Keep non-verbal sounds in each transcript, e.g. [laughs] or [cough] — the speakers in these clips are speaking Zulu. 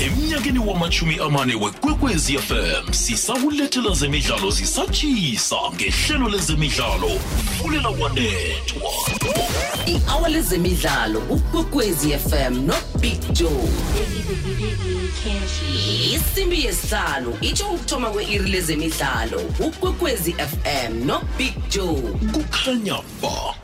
emnyakeni wamachumi amane wekwekwezi fm sisawulethela zemidlalo zisatshisa ngehlelo lezemidlalo. Fulela wanethwa i-hour lezemidlalo ukwekwezi fm nobig joe. Isimbi yesihlanu itsho ukuthoma kwe-iri lezemidlalo ukwekwezi fm nobig joe. Kukhanya ba.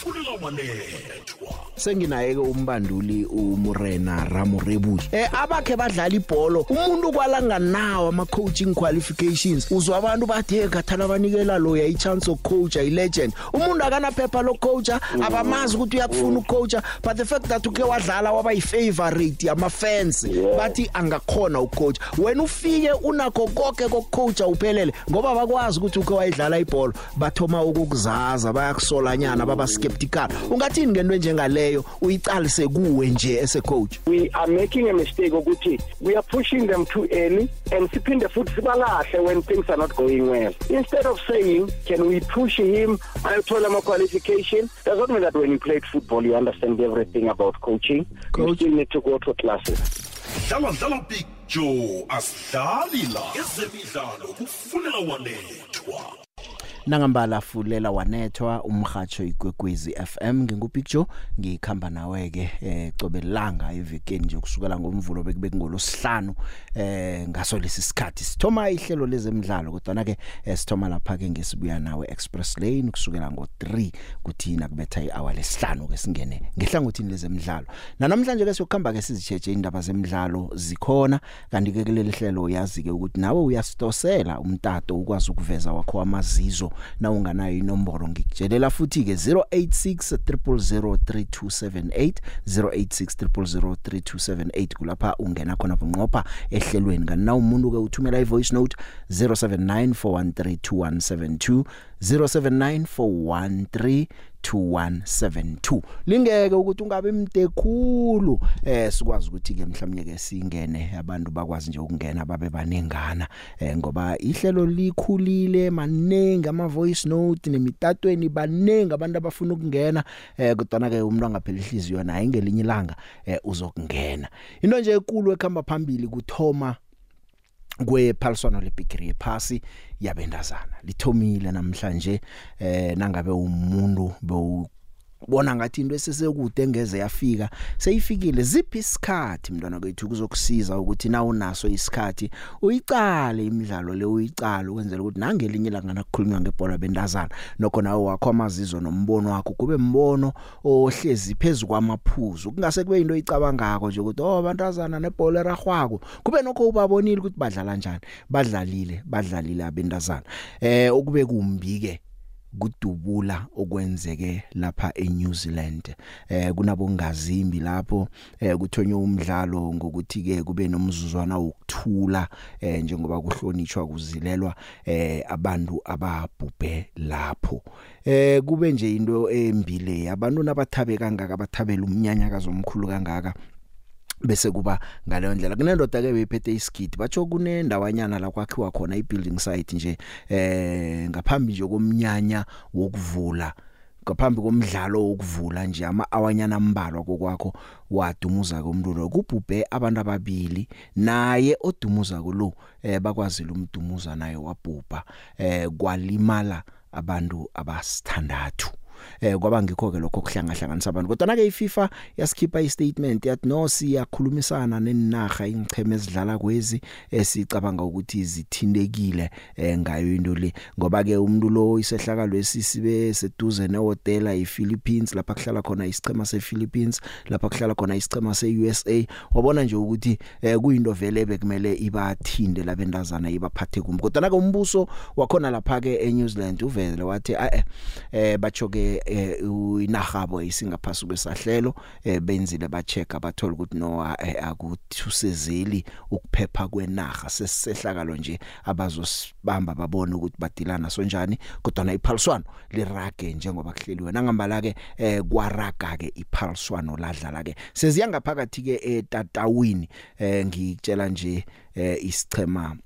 Fulela wanethwa senginaye-ke umbanduli umurena ramorebusi eh abakhe badlala ibholo umuntu kwalanganawo ama-coaching qualifications. Uzwa abantu bathe ngathana banikela loya i-chance yokucoacha i-legend umuntu akanaphepha lokucoacha abamazi ukuthi uyakufuna ukucoacha but the fact that uke wadlala waba yi-favorite yama-fans bathi angakhona ukucoacha wena ufike unakho konke kokucoacha uphelele ngoba bakwazi ukuthi uke wayidlala ibholo bathoma ukukuzaza bayakusolanyana baba skeptical ungathini ngento enjengaleyo uyicalise kuwe nje ese-coach we are making a mistake ukuthi we are pushing them too early and siphinde futhi sibalahle when things are not going well. Instead of saying can we push him? ayothola ama-qualification. Does not mean that when you played football you understand everything about coaching. You Coach. still need to go to classes. Dlala dlala big joe asidlali la. Ezemidlalo kufulela wanethwa nangambala fulela wanethwa umhatsho igwegwezi FM ngingupicture ngikhamba nawe ke eh cobe langa evekeni nje kusukela ngomvulo bekube ngolosihlanu eh ngaso lesi sikhathi. Sithoma ihlelo lezemidlalo kodwa ke eh, sithoma lapha ke ngesibuya nawe express lane kusukela ngo3 kuthina kubetha ihour lesihlanu ke singene ngehlangothini lezemidlalo. Namhlanje ke siyokhamba ke sizicheche indaba zemidlalo zikhona kanti ke kuleli hlelo yazi ke ukuthi nawe uyasitosela umtato ukwazi ukuveza wakho amazizo na unganayo inombolo ngikutshelela futhi ke 086 3003278 086 3003278 kulapha ungena khona bunqopha ehlelweni. Kanti na umuntu ke uthumela ivoice note 0794132172 079413 2172 lingeke ukuthi ungabe mdekhulu eh sikwazi ukuthi ke mhlawumnye ke singene abantu bakwazi nje ukungena babe banengana eh ngoba ihlelo likhulile manengi ama voice note nemitatweni banengi abantu abafuna ukungena eh kodwa ke umuntu angaphela ihliziyo naye ingelinye ilanga eh uzokungena. Into nje ekulu ekhamba phambili kuthoma kwephaliswano lebigiri yephasi yabendazana lithomile namhlanje eh nangabe umuntu bewubona ngathi into esesekude engeze yafika seyifikile. Ziphi isikhathi mntwana kwethu kuzokusiza ukuthi na unaso isikhathi uyicale imidlalo le uyicala ukwenzela ukuthi nangelinye ilanga nakukhulunywa ngebhola bendazana nokho nawe wakho amazizo nombono wakho kube mbono ohlezi phezulu kwamaphuzu. Kungase kube into icabangako nje ukuthi oh abantazana nebhola eragwako kube nokho ubabonile ukuthi badlala njani? Badlalile badlalile abendazana eh okube kumbi ke kudubula okwenzeke lapha eNew Zealand. Eh kunabongazimbi lapho eh kuthonywe umdlalo ngokuthi ke kube nomzuzwana wokuthula eh njengoba kuhlonishwa kuzilelwa eh abantu ababhubhe lapho. Eh kube nje into embile abantu nabathabe kangaka abathabela umnyanya kazomkhulu kangaka bese kuba ngaleyo ndlela kunendoda ke beyiphethe isigidi. Batsho kunendawanyana la kwakhiwa khona ibuilding site nje eh ngaphambi nje komnyanya wokuvula ngaphambi komdlalo wokuvula nje ama awanyana ambalwa kokwakho wadumuza komntulo kubhubhe abantu ababili naye odumuza kulo eh bakwazile umdumuza naye wabhubha eh kwalimala abantu abasithandathu. Eh kwaba ngikho ke lokho kuhlangahlanganisa abantu. Kodwa na ke iFIFA yasikhipha istatement yathi no siyakhulumisana nenaga ingcheme ezidlala kwezi esicabanga ukuthi zithindekile eh ngayo into le. Ngoba ke umuntu lo isehlakalo esisibe seduze nehotela ePhilippines lapha kuhlala khona isichema sePhilippines lapha kuhlala khona isichema seUSA wabona nje ukuthi eh kuyinto vele bekumele ibathinde labendazana ibaphathe kumbi kodwa na ke umbuso wakhona lapha ke eNew Zealand uvele wathi eh bachoke inahabo isingaphasi kwesahlelo eh benzile ba check abathola ukuthi no akuthusezeli ukuphepha kwenaga sesisehlakalo nje abazosibamba babone ukuthi badilana sonjani kodwa na iphaliswano lirage njengoba kuhleliwe. Nangambala ke eh kwaraga ke iphaliswano ladlala ke seziya ngaphakathi ke etatawini eh ngikutshela nje eh isichema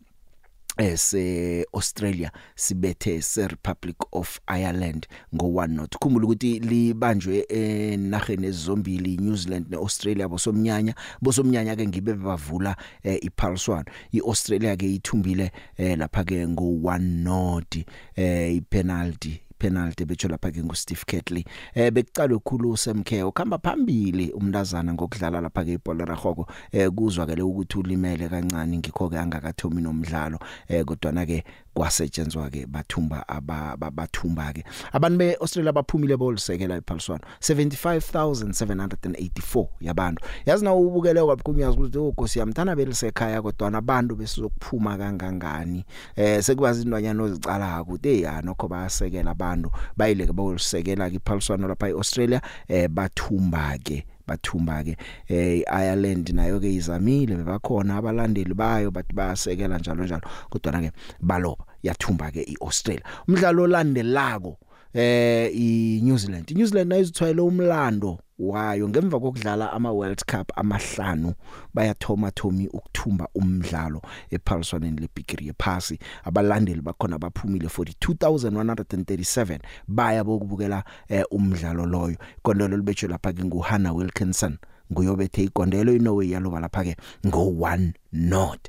ese Australia sibethe se Republic of Ireland ngo 1 not khumbula ukuthi libanjwe enaheni ezizombili New Zealand neAustralia bosomnyanya. Bosomnyanya ke ngibe bavula eh, iPulse 1 iAustralia ke ithumbile eh, lapha ke ngo 1 not eh, ipenalty penalty betsho lapha ke nguSteve Catley eh bekucalwe khulu uSamke ukhamba phambili umntazana ngokudlala lapha ke ibhola ragoko eh kuzwakele ukuthi ulimele kancane ngikho ke angakathomi nomdlalo. Eh kodwa na ke kwasetshenzwa ke bathumba abathumba ke abantu beAustralia baphumile bolisekela iPulse 75784 yabantu. Yazi na ubukele kwabukunyaza ukuthi ugosi yamthana belisekhaya kodwa nabantu besizokuphuma kangangani. Eh sekubaza indwanyana ozicala ukuthi hey ya nokho bayasekela abantu. Bayileke bolisekela ke iPulse lapha eAustralia eh bathumba ke bathumba ke eh Ireland nayo ke izamile bebakhona abalandeli bayo bathi bayasekela njalo njalo. Kodwa na ke baloba yathumba ke iAustralia. Umdlalo olandelako eh iNew Zealand. iNew Zealand ayizithwele umlando wayo. Ngemva kokudlala ama World Cup amahlanu bayathoma thomi ukuthumba umdlalo ephaliswaneni lebigiri yephasi. Abalandeli bakhona baphumile 42137 baya bokubukela eh, umdlalo loyo. Ikondelo libetshwe lapha ke nguHanna Wilkinson nguyobethe ikondelo iNorway yaloba lapha ke ngo 1 not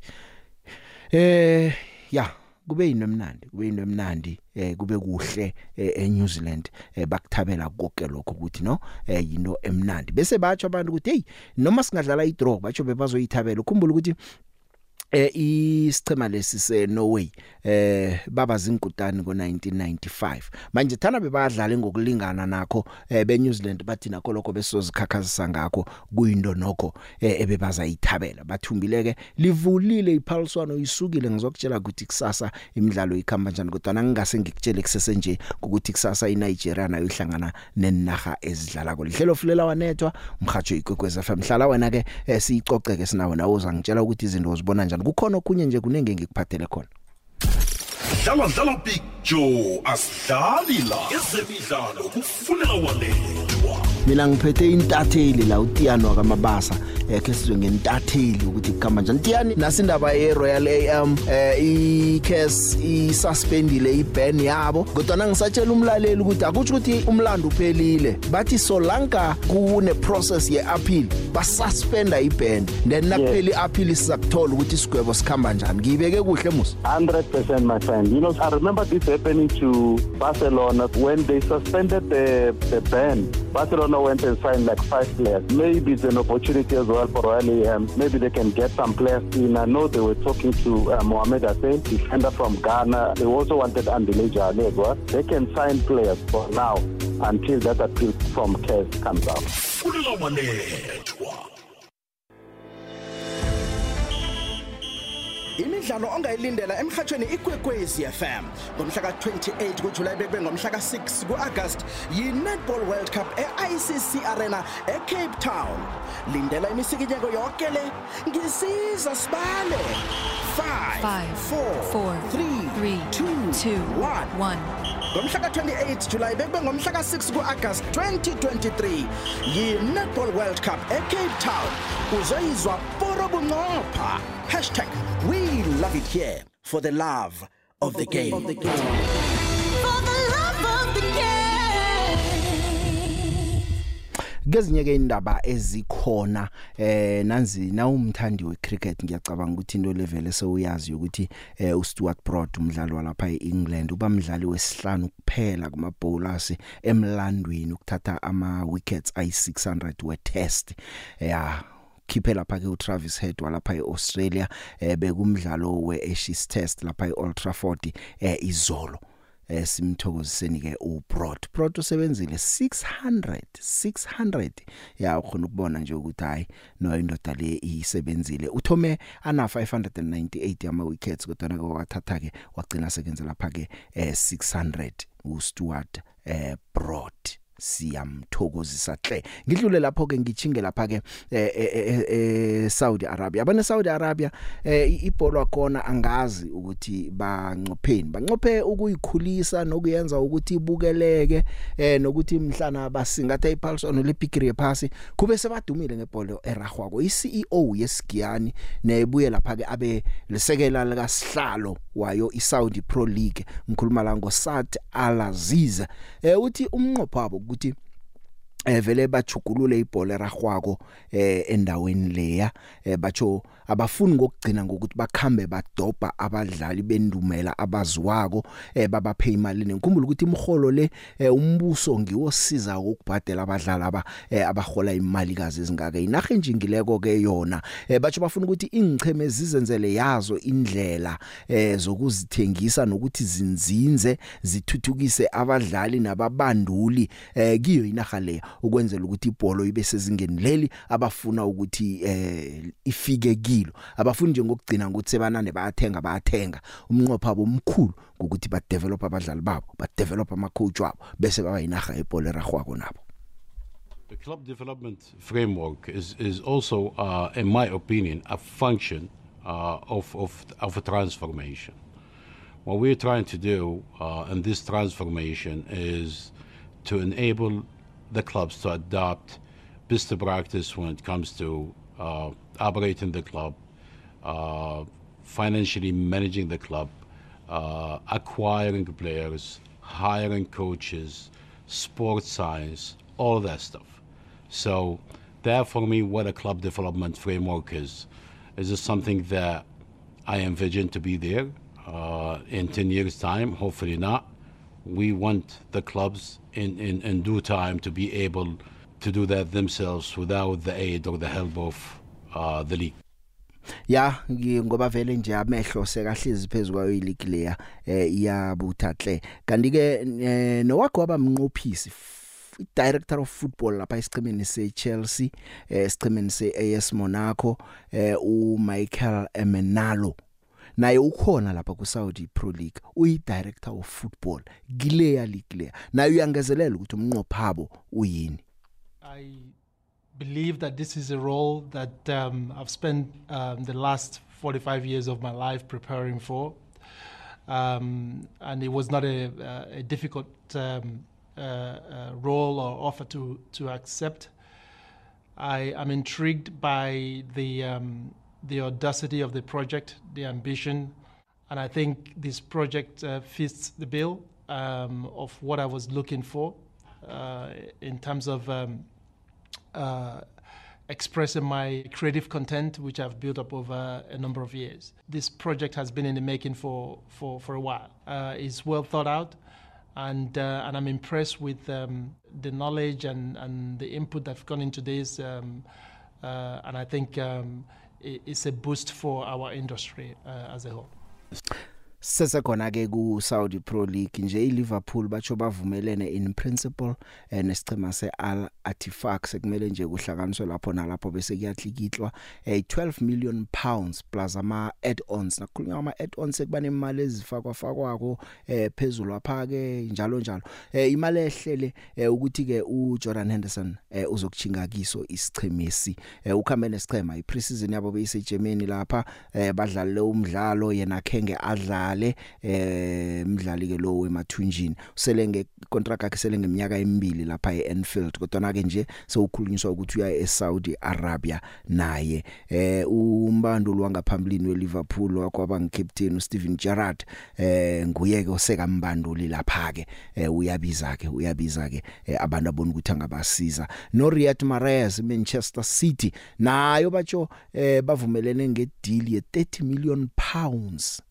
eh ya. Kube yinemnandi kube yinemnandi eh kube kuhle eh, eNew Zealand eh, bakuthabela konke lokho ukuthi no eh yino emnandi. Bese batsho abantu ukuthi hey noma singadlala i draw batsho bebazoyithabela ukhumbula ukuthi eh isichema lesi se Norway eh baba zinkutani ngo1995 manje thana bebadlala ngokulingana nakho eh be New Zealand bathi nakho lokho besozikhakhazisa ngakho kuyinto nokho eh ebebaza yithabela bathumbileke livulile iphaliswano isukile ngizokutshela ukuthi kusasa imidlalo ikhamba njani kodwa ngingase ngikutshele kusese nje ukuthi kusasa iNigeria nayo ihlangana nenaga ezidlala ko lihlelo fulela wanethwa umhajo ikwekweza FM hlala wena ke eh, siyicoceke sinawe nawo. Uzangitshela ukuthi izinto uzibona njani. Kukhona okunye nje kunenge ngikuphathele khona. Dlala dlala big joe asidlali la. Ezemidlalo kufuneka walethwa mina ngiphethe intatheli la utiyano kamabasa ekhe sizwe ngentatheli ukuthi kukhamba njani. Tiyani nasindaba ye Royal AM eh iCase isuspendile iban yabo kodwa nangisatshela umlaleli ukuthi akuthi ukuthi umlando uphelile. Bathi solanka kune process ye appeal basuspenda iban. Then nakupheli appeal sizakuthola ukuthi isigwebo sikhamba njani. Ngiyibeke kuhle musa? 100% my friend. You know, I remember this happening to Barcelona when they suspended the, the ban. Barcelona went and signed like five players. Maybe it's an opportunity as well for Royal AM. Maybe they can get some players in. I know they were talking to uh, Mohamed Hussein, defender from Ghana. They also wanted Andile Jale as well. They can sign players for now until that appeal from CAS comes out. Imidlalo ongayilindela emhathweni ikwekwezi FM ngomhla ka28 kuJuly bekube ngomhla ka6 kuAugust yi-Netball World Cup e-ICC Arena eCape Town. Lindela imisikinyeko yonke le. Ngisiza sibale. 5 Five, 4 four, 3 three, 2 two, 1 one. ngomhla ka28 July bekube ngomhla ka6 kuAugust 2023 yi-Netball World Cup eCape Town. Uzoyizwa poro bunqopha. #we love it here for the love of the game. Of the game. Kezinye ke indaba ezikhona eh nanzi na umthandi wecricket ngiyacabanga ukuthi into level esewuyazi ukuthi eh uStuart Broad umdlali walapha eEngland uba mdlali wesihlanu kuphela kuma bowlers emlandweni ukuthatha ama wickets ayi600 we test yeah khiphe lapha ke uTravis Head walapha eAustralia eh bekumdlalo weAshes Test lapha eOld Trafford eh izolo eh simthokoziseni ke uBroad Broad usebenzile 600 600 ya ukhona ukubona nje ukuthi hayi no indoda le isebenzile uthome ana 598 ama wickets kodwa ke wathatha ke wagcina sekenza lapha ke eh 600 uStuart eh Broad siyamthokozisa hle. Ngidlule lapho ke ngichinge lapha ke e Saudi Arabia. Abane Saudi Arabia eh ibhola khona angazi ukuthi bancopheni. Bancophe ukuyikhulisa nokuyenza ukuthi ibukeleke eh nokuthi mhlana basingatha iPulse on Olympic rephasi kube sebadumile ngebhola eragwako iCEO yesigiyani nebuye lapha ke abe lesekela lika sihlalo wayo iSaudi Pro League. Ngikhuluma la ngo Saad Al Aziz eh uthi umnqopho wabo ukuthi eh vele bajugulule ibhola eragwako eh endaweni leya. Eh bacho abafuni ngokugcina ngokuthi bakhambe badobha abadlali bendumela abaziwako eh babaphe imali nenkhumbula ukuthi imholo le eh, umbuso ngiwosiza ukubhadela abadlali aba eh, abahola imali kazi ezingaka. Inaga enjingileko ke yona eh, bathi bafuna ukuthi ingcheme zizenzele yazo indlela eh, zokuzithengisa nokuthi zinzinze zithuthukise abadlali nababanduli eh, kiyo inaga leya. Ukwenzela ukuthi ibhola ibe sezingeni leli abafuna ukuthi eh, ifike ki impilo abafuni nje ngokugcina ukuthi sebanane bayathenga bayathenga umnqopho wabo omkhulu ukuthi ba develop abadlali babo ba develop ama coach wabo bese baba yinaga ebhola eragwako nabo The club development framework is, is also, uh, in my opinion, a function uh, of, of, of a transformation. What we're trying to do uh, in this transformation is to enable the clubs to adopt best practice when it comes to uh, operating the club, uh, financially managing the club, uh, acquiring players, hiring coaches, sports science, all that stuff. So, that for me, what a club development framework is, is this something that I envision to be there uh, in 10 years' time? Hopefully not. We want the clubs in, in, in due time to be able to do that themselves without the aid or the help of uh, the league. ya ngoba vele nje amehlo sekahlezi phezulu kwayo ileague leya eh iyabutha hle kanti ke eh, nowakho abamnqophisi director of football lapha esichimeni seChelsea eh esichimeni seAS Monaco uMichael Emenalo naye ukhona lapha ku Saudi Pro League uyi director of football gileya league leya naye uyangezelela ukuthi umnqophabo uyini I believe that this is a role that um, I've spent um, the last 45 years of my life preparing for. Um, and it was not a, a difficult um, uh, uh, role or offer to, to accept. I am intrigued by the, um, the audacity of the project, the ambition, and I think this project uh, fits the bill um, of what I was looking for uh, in terms of um, uh, expressing my creative content, which I've built up over a number of years. This project has been in the making for, for, for a while. Uh, it's well thought out, and, uh, and I'm impressed with um, the knowledge and, and the input that's gone into this. Um, uh, and I think um, it's a boost for our industry uh, as a whole. Sesekhona ke ku Saudi Pro League nje iLiverpool batsho bavumelene in principle eh, nesicema seAl Attifaq sekumele nje kuhlakaniswe lapho nalapho bese kuyahlikihlwa eh, 12 million pounds plus ama add-ons nakhulunywa ama add-ons ekuba nemali ezifakwa fakwako eh, phezulu apha ke njalo njalo. Eh, imali ehlele eh, ukuthi ke uJordan Henderson eh, uzokuchinga kiso isichemesi eh, ukhambe nesichema ipreseason yabo beyise Germany lapha eh, badlale umdlalo yena khenge adlale eh mdlali ke lo wemathunjini. Usele ngecontract yakhe sele ngeminyaka emibili lapha eAnfield kodwa na ke nje sewukhulunyiswa ukuthi uya eSaudi Arabia naye. Eh umbanduli wangaphambilini weLiverpool wakwaba ngicaptain uSteven Gerrard eh nguye ke oseka mbanduli lapha ke eh, uyabiza ke uyabiza ke eh, abantu abona ukuthi angabasiza. No Riyad Mahrez Manchester City nayo batsho eh bavumelene ngedeal ye 30 million pounds.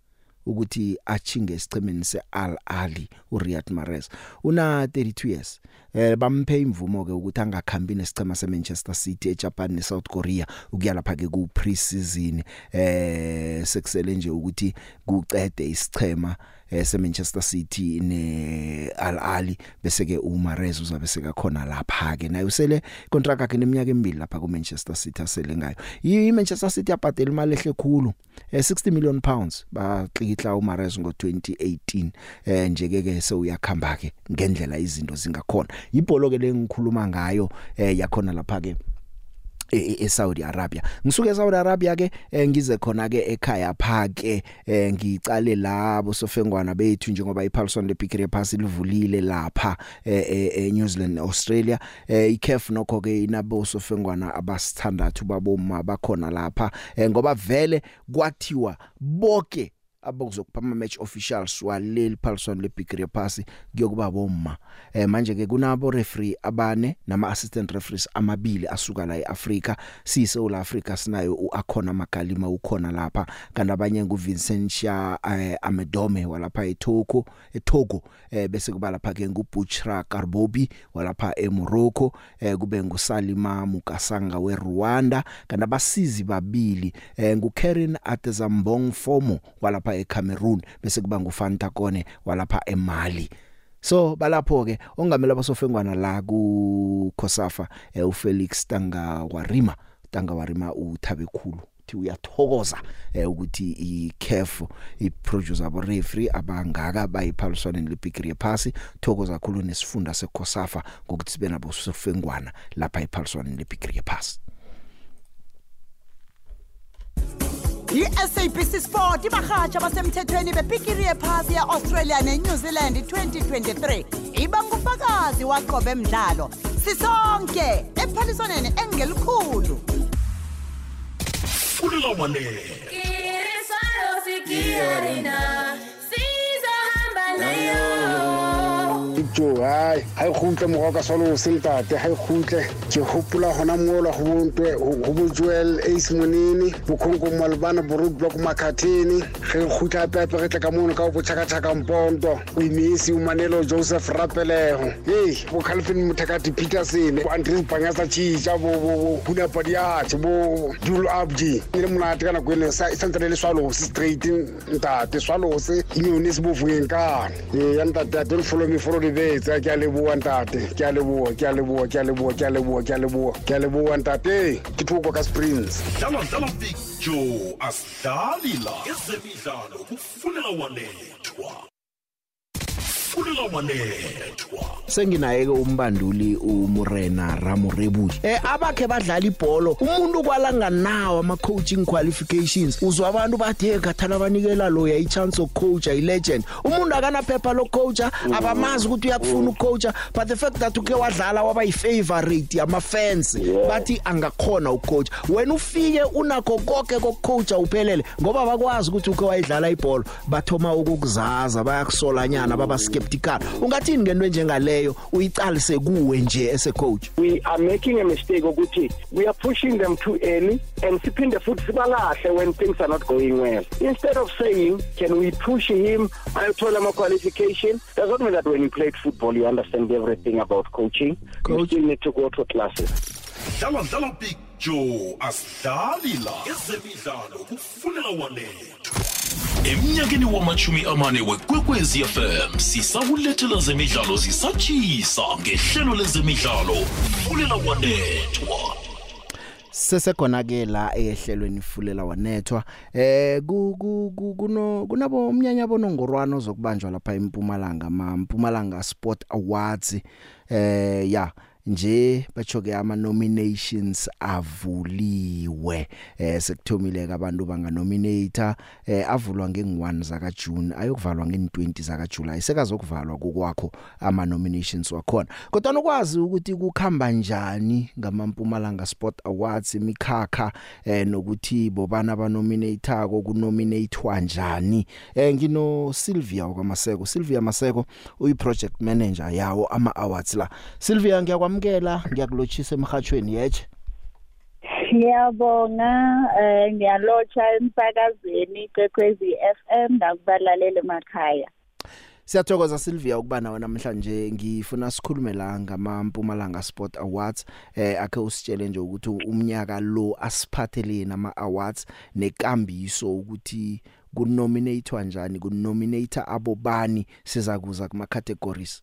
Ukuthi achinge esichemeni seAl Ali uRiyad Mahrez. Una 32 years eh bamphe imvumo ke ukuthi angakhambi nesicema seManchester City eJapan neSouth Korea ukuya lapha ke ku pre-season eh sekusele nje ukuthi kucede isichema eh, se Manchester City ne Al Ahly bese ke uMahrez uzabe sekakhona lapha ke naye usele contract yakhe neminyaka emibili lapha ku Manchester City asele ngayo. I Manchester City yabhadela imali ehle khulu eh 60 million pounds. Baxikihla uMahrez ngo 2018 eh nje ke ke sewuyakhamba ke ngendlela izinto zingakhona. Ibholo ke lengikhuluma ngayo eh yakhona lapha ke eSaudi Arabia. Ngisuke eSaudi Arabia ke ngize khona ke ekhaya phake ngicale labo sofengwana bethu njengoba iPaulson leBigre Pass livulile lapha eNew Zealand Australia. iCAF nokho ke inabo sofengwana abasithandathu baboma bakhona lapha ngoba vele kwathiwa bonke abakuzokuphama match officials waleli Paulson le Big Pass kuyokuba bomma. Eh manje ke kunabo referee abane nama assistant referees amabili asuka la eAfrica sise la Africa sinayo uakhona magalima ukhona lapha. Kanti abanye nguVincentia eh, Amedome walapha eTogo eTogo eh bese kuba lapha ke nguBuchra Karbobi walapha eMorocco. Eh kube nguSalima Mukasanga weRwanda. Kanti abasizi babili eh nguKaren Atezambong Fomo walapha eCameroon bese kuba nguFanta Kone walapha eMali. So balapho ke ongamela basofengwana la ku Khosafa eh, uFelix Tanga Warima Tanga Warima uthabe khulu uthi uyathokoza eh, ukuthi iCAF iproducer abo referee abangaka bayiphaliswaneni leBigri Pass thokoza kakhulu nesifunda seKhosafa ngokuthi sibe nabo sofengwana lapha iphaliswaneni leBigri Pass i-SABC Sport ibahatsha basemthethweni bepikiri yephasi ye-Australia ne-New Zealand 2023 iba ngufakazi waqobe emdlalo sisonke ephaliswaneni engelikhulu fulela wanele Kiriswalo sikiorina sizohamba nayo. Jo hayi ha e kgutle mokgwa ka swalo se ntate ha e kgutle. Ke hopola gona mola go bontwe go bojoel ace monene bokhonko malebana borodblock makhatheni. Ge e kgutla pepe ge tle ka mono ka go botšhakatšhaka mponto o emesi o manelo joseph rapelego. Ei bo calvin mothekati peterson bo andres banyasa chiša bo hunapadiache bo dul abji. E le monate ka nako ele sa- e santsane le swalose straight ntate. Swalose inyone se bofungeng kane ee ya ntate i don't follow me follow the betse ke a leboa ntate. Ke a leboa ke a leboa ke a leboa ke a leboa ke a leboa ke a leboa ntate. Ke thoko ka springs. Dlala dlala picture asidlali la ezemidlalo kufunela wanethwa. Fulela wanethwa senginaye ke umbanduli uMurena Ramorebuji eh abakhe badlala ibhola umuntu kwalanga nawo ama coaching qualifications. Uzwa abantu bathe gathana abanikela lo ya chance of coach i legend. Umuntu akana phepha lo coach abamazi ukuthi uyakufuna ucoach but the fact that uke wadlala waba yi favorite ama fans bathi angakhona ucoach. Wena ufike unakho konke kokucoacha uphelele ngoba bakwazi ukuthi uke wayidlala ibhola bathoma ukukuzaza bayakusolanyana baba skeptical ungathini ngento njengaleyo uyicalise kuwe nje ese coach we are making a mistake ukuthi we are pushing them too early and siphinde futhi sibalahle when things are not going well. Instead of saying can we push him? Ayothola ama-qualification. Does not mean that when you played football you understand everything about coaching. You Coach. still need to go to classes. Dlala dlala picture asidlali la ezemidlalo kufunela wanethwa. Emnyakeni wamachumi amane wekwekwezi fm sisakulethela zemidlalo zisatshisa ngehlelo lezemidlalo. Fulela wanethwa. Sesekhona ke la ehlelweni fulela wanethwa. Eh ku ku- ku- kuno kunabo umnyanya bonongorwana ozokubanjwa lapha eMpumalanga ama Mpumalanga Sport Awards. Eh ya. Nje batsho ke ama nominations avuliwe. Eh sekuthomile ke abantu banga nominator eh avulwa nge1 zaka June ayokuvalwa nge20 zaka July sekazokuvalwa kokwakho ama nominations wakhona. Kodwa nokwazi ukuthi kukhamba njani ngamampumalanga Sport Awards imikhakha eh nokuthi bobana abanominator ko kunominatewa njani? Eh ngino Sylvia kwamaseko Sylvia Maseko uyi project manager yawo ama awards la. Sylvia ngiyakwamkela ngiyakulochisa emhathweni yeche Ngiyabonga eh ngiyalotsha emsakazweni kwekwezi FM nakubalalela emakhaya. Siyathokoza Sylvia ukuba nawe namhlanje. Ngifuna sikhulume la ngamampumalanga Sport Awards. Eh akhe usitshele nje ukuthi umnyaka lo asiphatheleni ama awards nekambiso ukuthi kunominatewa njani kunominator abobani sizakuza kuma categories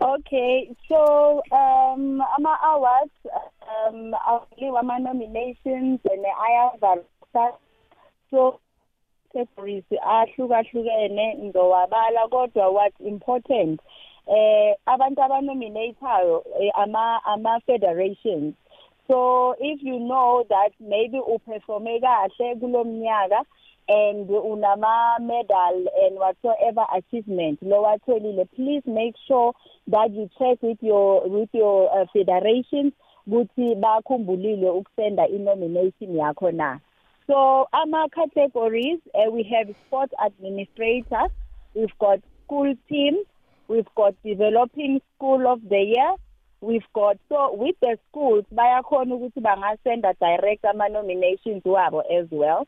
Okay, so um ama awards um awaliwa ama nominations and ayavalisa so categories ahlukahlukene ngizowabala kodwa what's important eh abantu abanominatayo eh, ama ama federations so if you know that maybe uperforme kahle kulomnyaka and unama medal and whatsoever achievement. Lowatholile please make sure that you check with your with your uh, federations ukuthi bakhumbulile ukusenda inomination yakho na. So ama categories uh, we have sport administrator we've got school team we've got developing school of the year we've got so with the schools bayakhona ukuthi bangasenda direct ama nominations wabo as well.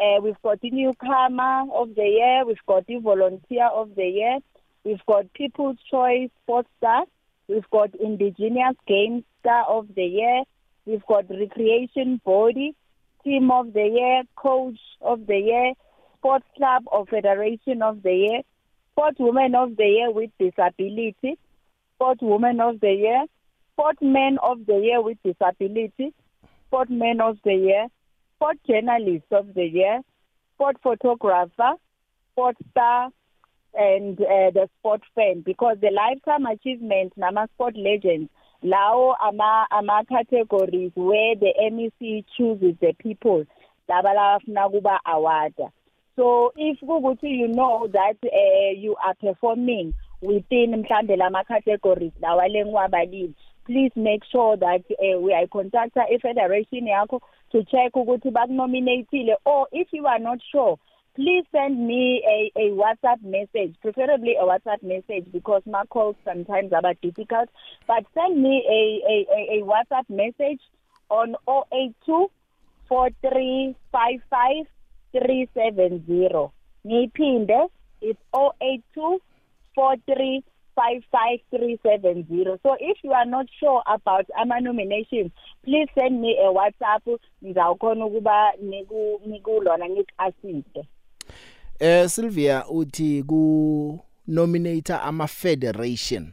Uh, we've got the newcomer of the year we've got the volunteer of the year we've got people's choice sports star we've got indigenous game star of the year we've got recreation body team of the year coach of the year sports club or federation of the year sport woman of the year with disability sport woman of the year sportman of the year with disability sportman of the year sport journalist of the year sport photographer sport star and uh, the sport fan because the lifetime achievement nama sport legends lawo ama ama categories where the MEC chooses the people laba labafuna kuba award so if kukuthi you know that uh, you are performing within mhlambe lama categories lawa lengiwabalile please make sure that uh, we are contacta i federation yakho to check ukuthi bakunominatile or if you are not sure please send me a a WhatsApp message preferably a WhatsApp message because my calls sometimes are difficult. But send me a a a, a WhatsApp message on 082 4355 370 ngiphinde it's 082 43 55370 so if you are not sure about ama nominations please send me a WhatsApp ngizawukhona ukuba niku nikulona ngikuasiste Eh Sylvia uthi ku nominator ama federation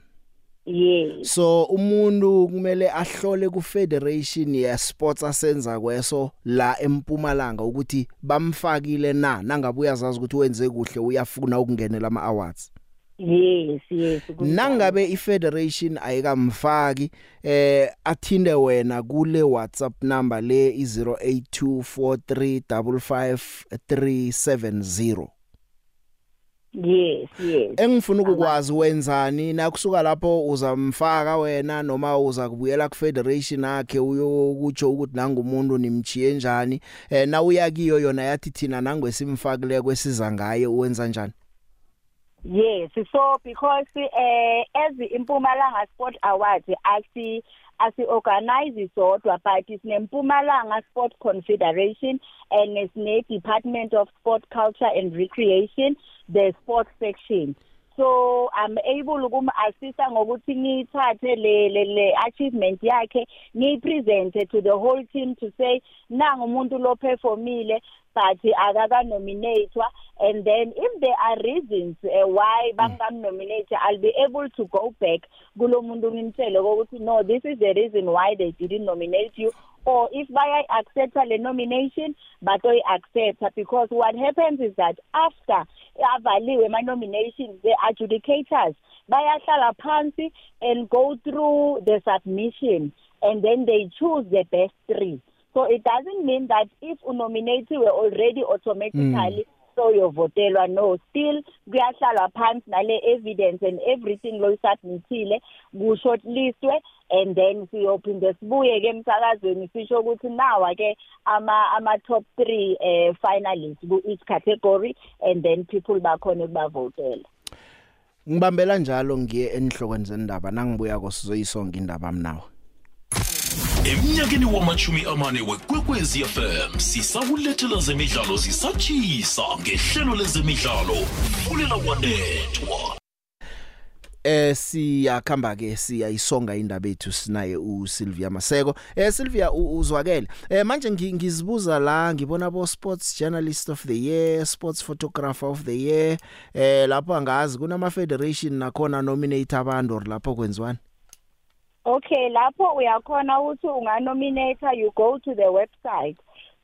yes. So umuntu kumele ahlole ku federation ya sports asenza kweso la eMpumalanga ukuthi bamfakile na? Nangabe uyazazi ukuthi wenze kuhle uyafuna ukungenela ama awards yes yes nangabe ifederation ayikamfaki eh athinde wena kule WhatsApp number le i0824355370 yes yes. Engifuna ukukwazi wenzani nakusuka lapho uzamfaka wena noma uza kubuyela ku federation yakhe uyokutsho ukuthi nangumuntu nimchiye njani eh na uyakiyo yona yathi thina nangwesimfakile kwesiza ngaye uwenza njani? Yes, so because eh as the Impumalanga Sport Awards asi asi organize sodwa but is neMpumalanga Sport Confederation and is ne Department of Sport Culture and Recreation the sports section. So i'm able ukum assista ngokuthi ngithathe le le achievement yakhe ngiyipresent to the whole team to say nanga umuntu lo performile but akaka nominatewa and then if there are reasons uh, why bangam nominate I'll be able to go back kulo muntu ngimtshele ukuthi no this is the reason why they didn't nominate you or if baya accept le nomination batoy accept because what happens is that after avaliwe ama nominations the adjudicators bayahlala phansi and go through the submission and then they choose the best 3 so it doesn't mean that if unominatiwe already automatically mm. So yovotelwa no still kuyahlala phansi nale evidence and everything lo submitile ku shortlistwe and then siyophinde sibuye ke emsakazweni sisho ukuthi nawa ke ama ama top 3 eh finalists ku each category and then people bakhona ukubavotela. Ngibambela njalo ngiye enihlokweni zendaba nangibuya ko sizoyisonga indaba mnawe. Emnyakeni wamachumi amane wekwekwezi FM sisakulethela zemidlalo zisatshisa ngehlelo lezemidlalo fulela wanethwa Eh siyakhamba ke siyayisonga indaba ethu sinaye uSylvia Maseko. Eh Sylvia u- uzwakele. Eh manje ngi- ngizibuza la ngibona bo sports journalist of the year, sports photographer of the year. Eh lapho angazi kunama federation nakhona nominate abantu lapho kwenziwani. Okay, lapho uyakhona ukuthi unganominate you go to the website.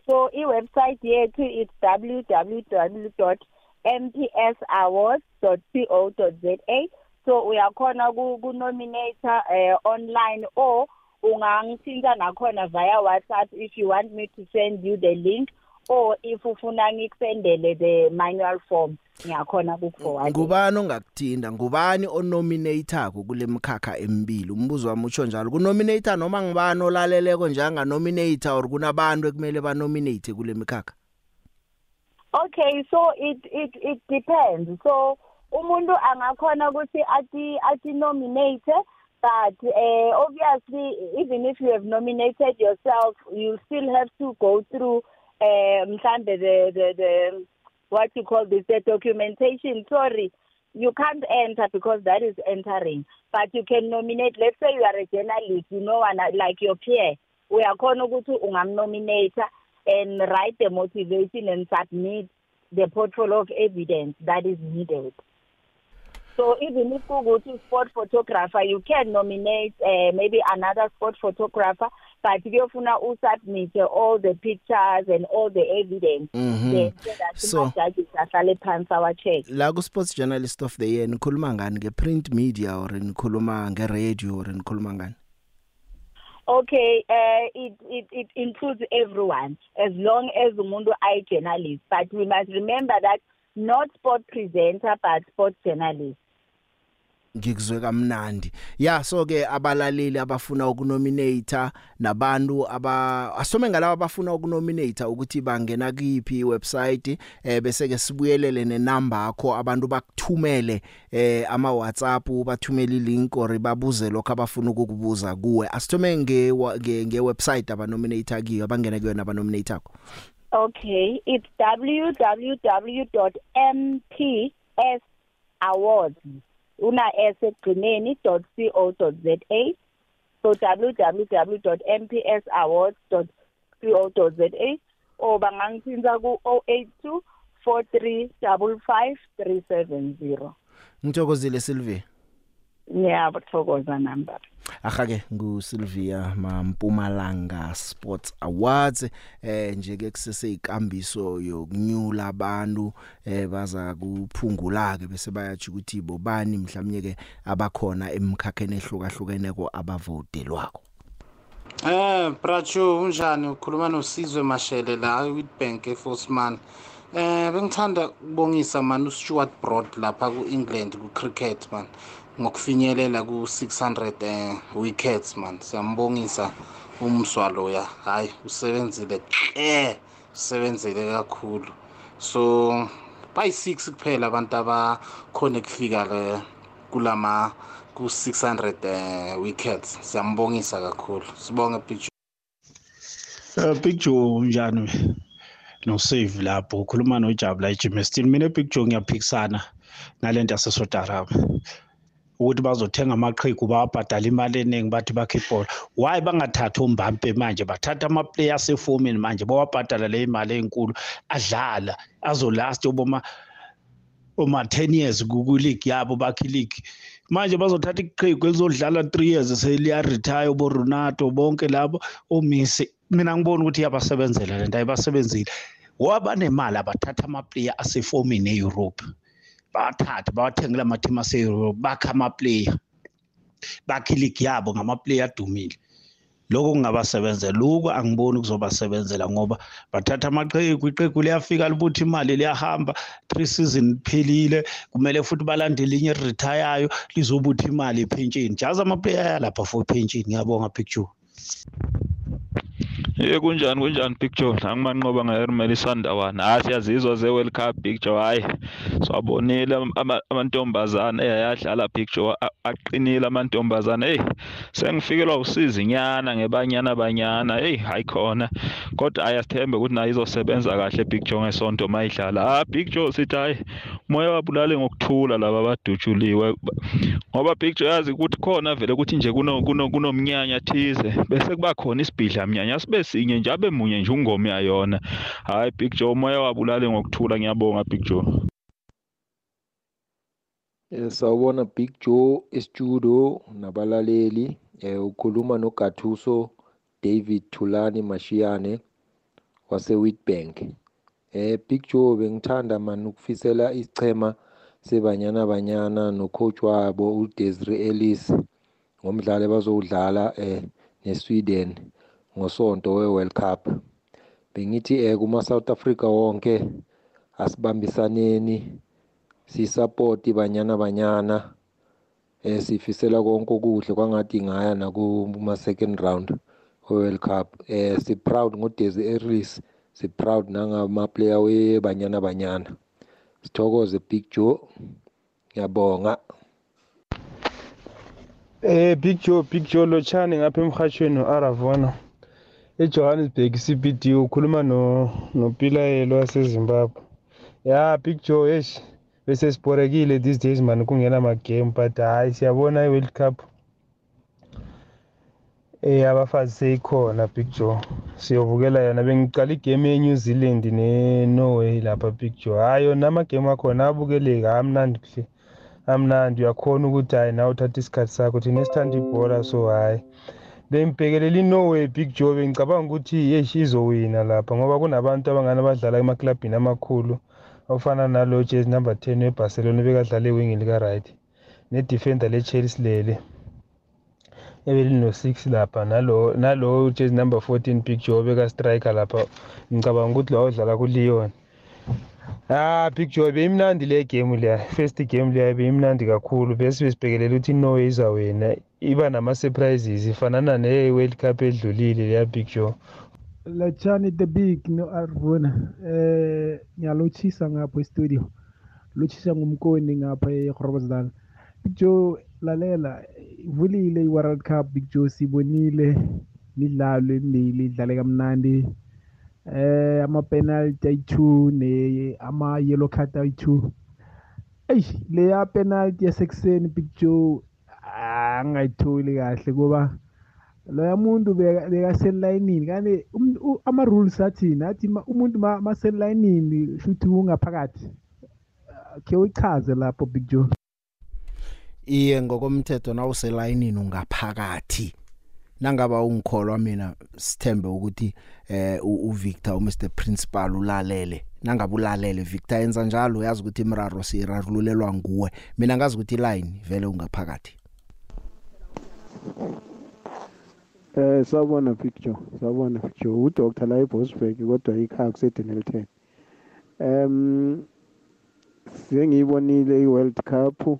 So i-website yethu is www.mpsawards.co.za. So uyakhona ku nominate eh, online or ungangithinta nakhona via WhatsApp if you want me to send you the link or if ufuna ngikusendele the manual form ngiyakhona ukuforward. Ngubani ongakuthinda? Ngubani onominator kule mkhakha emibili? Umbuzo wami utsho njalo. Kunominator noma ngibani olaleleko njanga nominator or kunabantu ekumele ba nominate kule mikhakha? Okay, so it it it depends. So umuntu angakhona ukuthi ati ati nominate but uh, obviously even if you have nominated yourself you still have to go through uh, mhlambe the the the what you call this the documentation sorry you can't enter because that is entering. But you can nominate let's say you are a journalist you know and like your peer uyakhona ukuthi ungamnominate and write the motivation and submit the portfolio of evidence that is needed. So even if kukuthi sport photographer you can nominate uh, maybe another sport photographer but kuyofuna usubmit all the pictures and all the evidence Mhm. then so that So- ama-judges ahlale phansi awa check La ku sports journalist of the year nikhuluma ngani nge print media or nikhuluma nge radio or nikhuluma ngani? Okay, uh, it, it it includes everyone as long as umuntu ay journalist. But we must remember that not sport presenter but sport journalist. Ngikuzwe kamnandi. Ya so ke abalaleli abafuna ukunominate nabantu aba asome ngalabo abafuna ukunominate ukuthi bangena kuyiphi website eh bese ke sibuyelele nenumber yakho abantu bakuthumele eh ama WhatsApp bathumele ilink or babuze lokho abafuna ukukubuza kuwe. Asithome nge wa- nge nge website abanominate kiyo abangena kuyona abanominate akho Okay, it's www.mpsawards una s ekugcineni .co.za so www.mpsawards.co.za or bangangithinta ku 082 4355 370 ngithokozile Sylvia ngiyathokoza number Ahake ngu Sylvia Mampumalanga Sports Awards eh nje ke kusese ikambiso yokunyula abantu eh baza kuphungula ke bese bayathi ukuthi bobani mhlawumnye ke abakhona emkhakheni ehlukahlukeneko abavotelwako? Eh Bracho unjani? Ukhuluma noSizwe Mashele la eWitbank eForceman. Eh bengithanda ukubongisa man uStuart Broad lapha kuEngland kucricket man. Ngokufinyelela ku600 eh wickets man. Siyambongisa umswalo ya. Hayi usebenzile eh usebenzile kakhulu. So bayi6 kuphela abantu abakhona ukufika le kulama ku600 eh wickets. Siyambongisa kakhulu. Sibonge picture. Uh, picture unjani no save lapho ukhuluma nojabula eGymnastin mina epicture ngiyaphikisana nalento yaseSouth Arabia ukuthi bazothenga amaqhigu bawabhadala imali eningi bathi bakhe ibhola. Why bangathatha umbampe manje? Bathatha amaplayer asefomini manje bawabhadala le imali enkulu adlala azolast oboma oma 10 years kuleague yabo bakhe league manje bazothatha iqhigu elizodlala 3 years seliya retire bo Ronaldo bonke labo oMessi. Mina ngibona ukuthi iyabasebenzela lento ayibasebenzile waba nemali abathatha amaplayer asefomini eEurope. Bathatha bawathengela amateam ase-Europe bakha amaplayer. Bakhe league yabo ngamaplayer adumile. Lokho kungabasebenzela. Lokho angiboni kuzobasebenzela ngoba bathatha amaqheku iqegu liyafika libuthi imali liyahamba. Three season phelile kumele futhi balandele linye retire lizobuthi imali epension jazi amaplayer yalapha for pension ngiyabonga picture Hey kunjani kunjani Big Joe? Angimanqoba ngahermel isandawana hayi siyazizwa ze World Cup Big Joe hayi. Swabonile amantombazane eyadlala Big Joe aqinile amantombazane. Hey sengifikelwa usizi nyana ngebanyana banyana hey hayi khona. Kodwa ayasithembe ukuthi nayo izosebenza kahle Big Joe ngesonto mayidlala. Ah Big Joe sithi hayi moya wabulale ngokuthula laba abadutshuliwe ngoba Big Joe yazi ukuthi khona vele ukuthi nje kuno kunomnyanya thize bese kuba khona isibhidla mnyanya sibe sinye nje abe munye nje ungoma yayona. Hayi Big Joe umoya wabulale ngokuthula ngiyabonga Big Joe. Eh sawubona Big Joe estudio nabalaleli. Eh ukhuluma noGathuso David Thulani Mashiyane wase Witbank eh Big Joe bengithanda man ukufisela isichema sebanyana banyana no coach wabo uDesiree Ellis ngomdlalo bazowudlala eh neSweden. Ngosonto weWorld Cup. Bengithi eh kuma South Africa wonke asibambisaneni sisupport banyana banyana eh sifisela konke okuhle kwangathi ngaya nakuma second round World Cup. Eh si proud ngoDesi Ellis si proud nangama player webanyana banyana. Sithokoze Big Joe. Ngiyabonga. Eh Big Joe Big Joe lochani ngapha emhathweni noAravona eJohannesburg CBD ukhuluma no noPilayelo waseZimbabwe. Ya Big Joe eish bese siborekile these days man kungena ma game but hayi siyabona iWorld Cup eh abafazi seyikhona Big Joe. Siyobukela yona bengiqala igame yeNew Zealand neNorway lapha Big Joe. Hayi yona amagame akhona abukeleka amnandi kuhle amnandi. Uyakhona ukuthi hayi nawe uthatha isikhathi sakho thina esithanda ibhola so hayi bengibhekelela iNorway Big Joe bengicabanga ukuthi yesh izowina lapha ngoba kunabantu abangani abadlala emaklabhini amakhulu ofana nalo jezi number 10 weBarcelona bekadlala ewing lika right nedefender leChelsea lele ebelino 6 lapha nalo nalo jezi number 14 Big Joe beka striker lapha. Ngicabanga ukuthi lo udlala kuLeon Ah Big Joe beyimnandi le game leya first game leya beyimnandi kakhulu bese besibhekelela ukuthi iNorway izawina. Iba nama surprises ifanana ne-World Cup edlulile leya Big Joe Lachani the big no Arvuna eh ngiyalochisa ngapha e-studio. Lochisa ngumkoni ngapha eGroblersdal. Big Joe lalela ivulile i-World Cup Big Joe sibonile midlalo emibili idlale kamnandi. Eh ama penalty ayi2 ne ama yellow card ayi2 eish leya penalty yasekuseni Big Joe angayitholi kahle kuba loya muntu bekaselayinini. Kanti ama-rules athini athi umuntu maselayinini shuthi ungaphakathi khe uyichaze lapho Big Joe. Iye ngokomthetho nawuselayinini ungaphakathi. Nangaba ungikholwa mina sithembe ukuthi eh uVictor uMr Principal ulalele. Nangabe ulalele Victor yenza njalo? Uyazi ukuthi imiraro sirarululelwa nguwe. Mina ngazi ukuthi iline vele ungaphakathi. Eh sawubona picture sawubona picture u Dr la eBosberg kodwa ikhaya kuseDenel 10 Em sengiyibonile iWorld Cup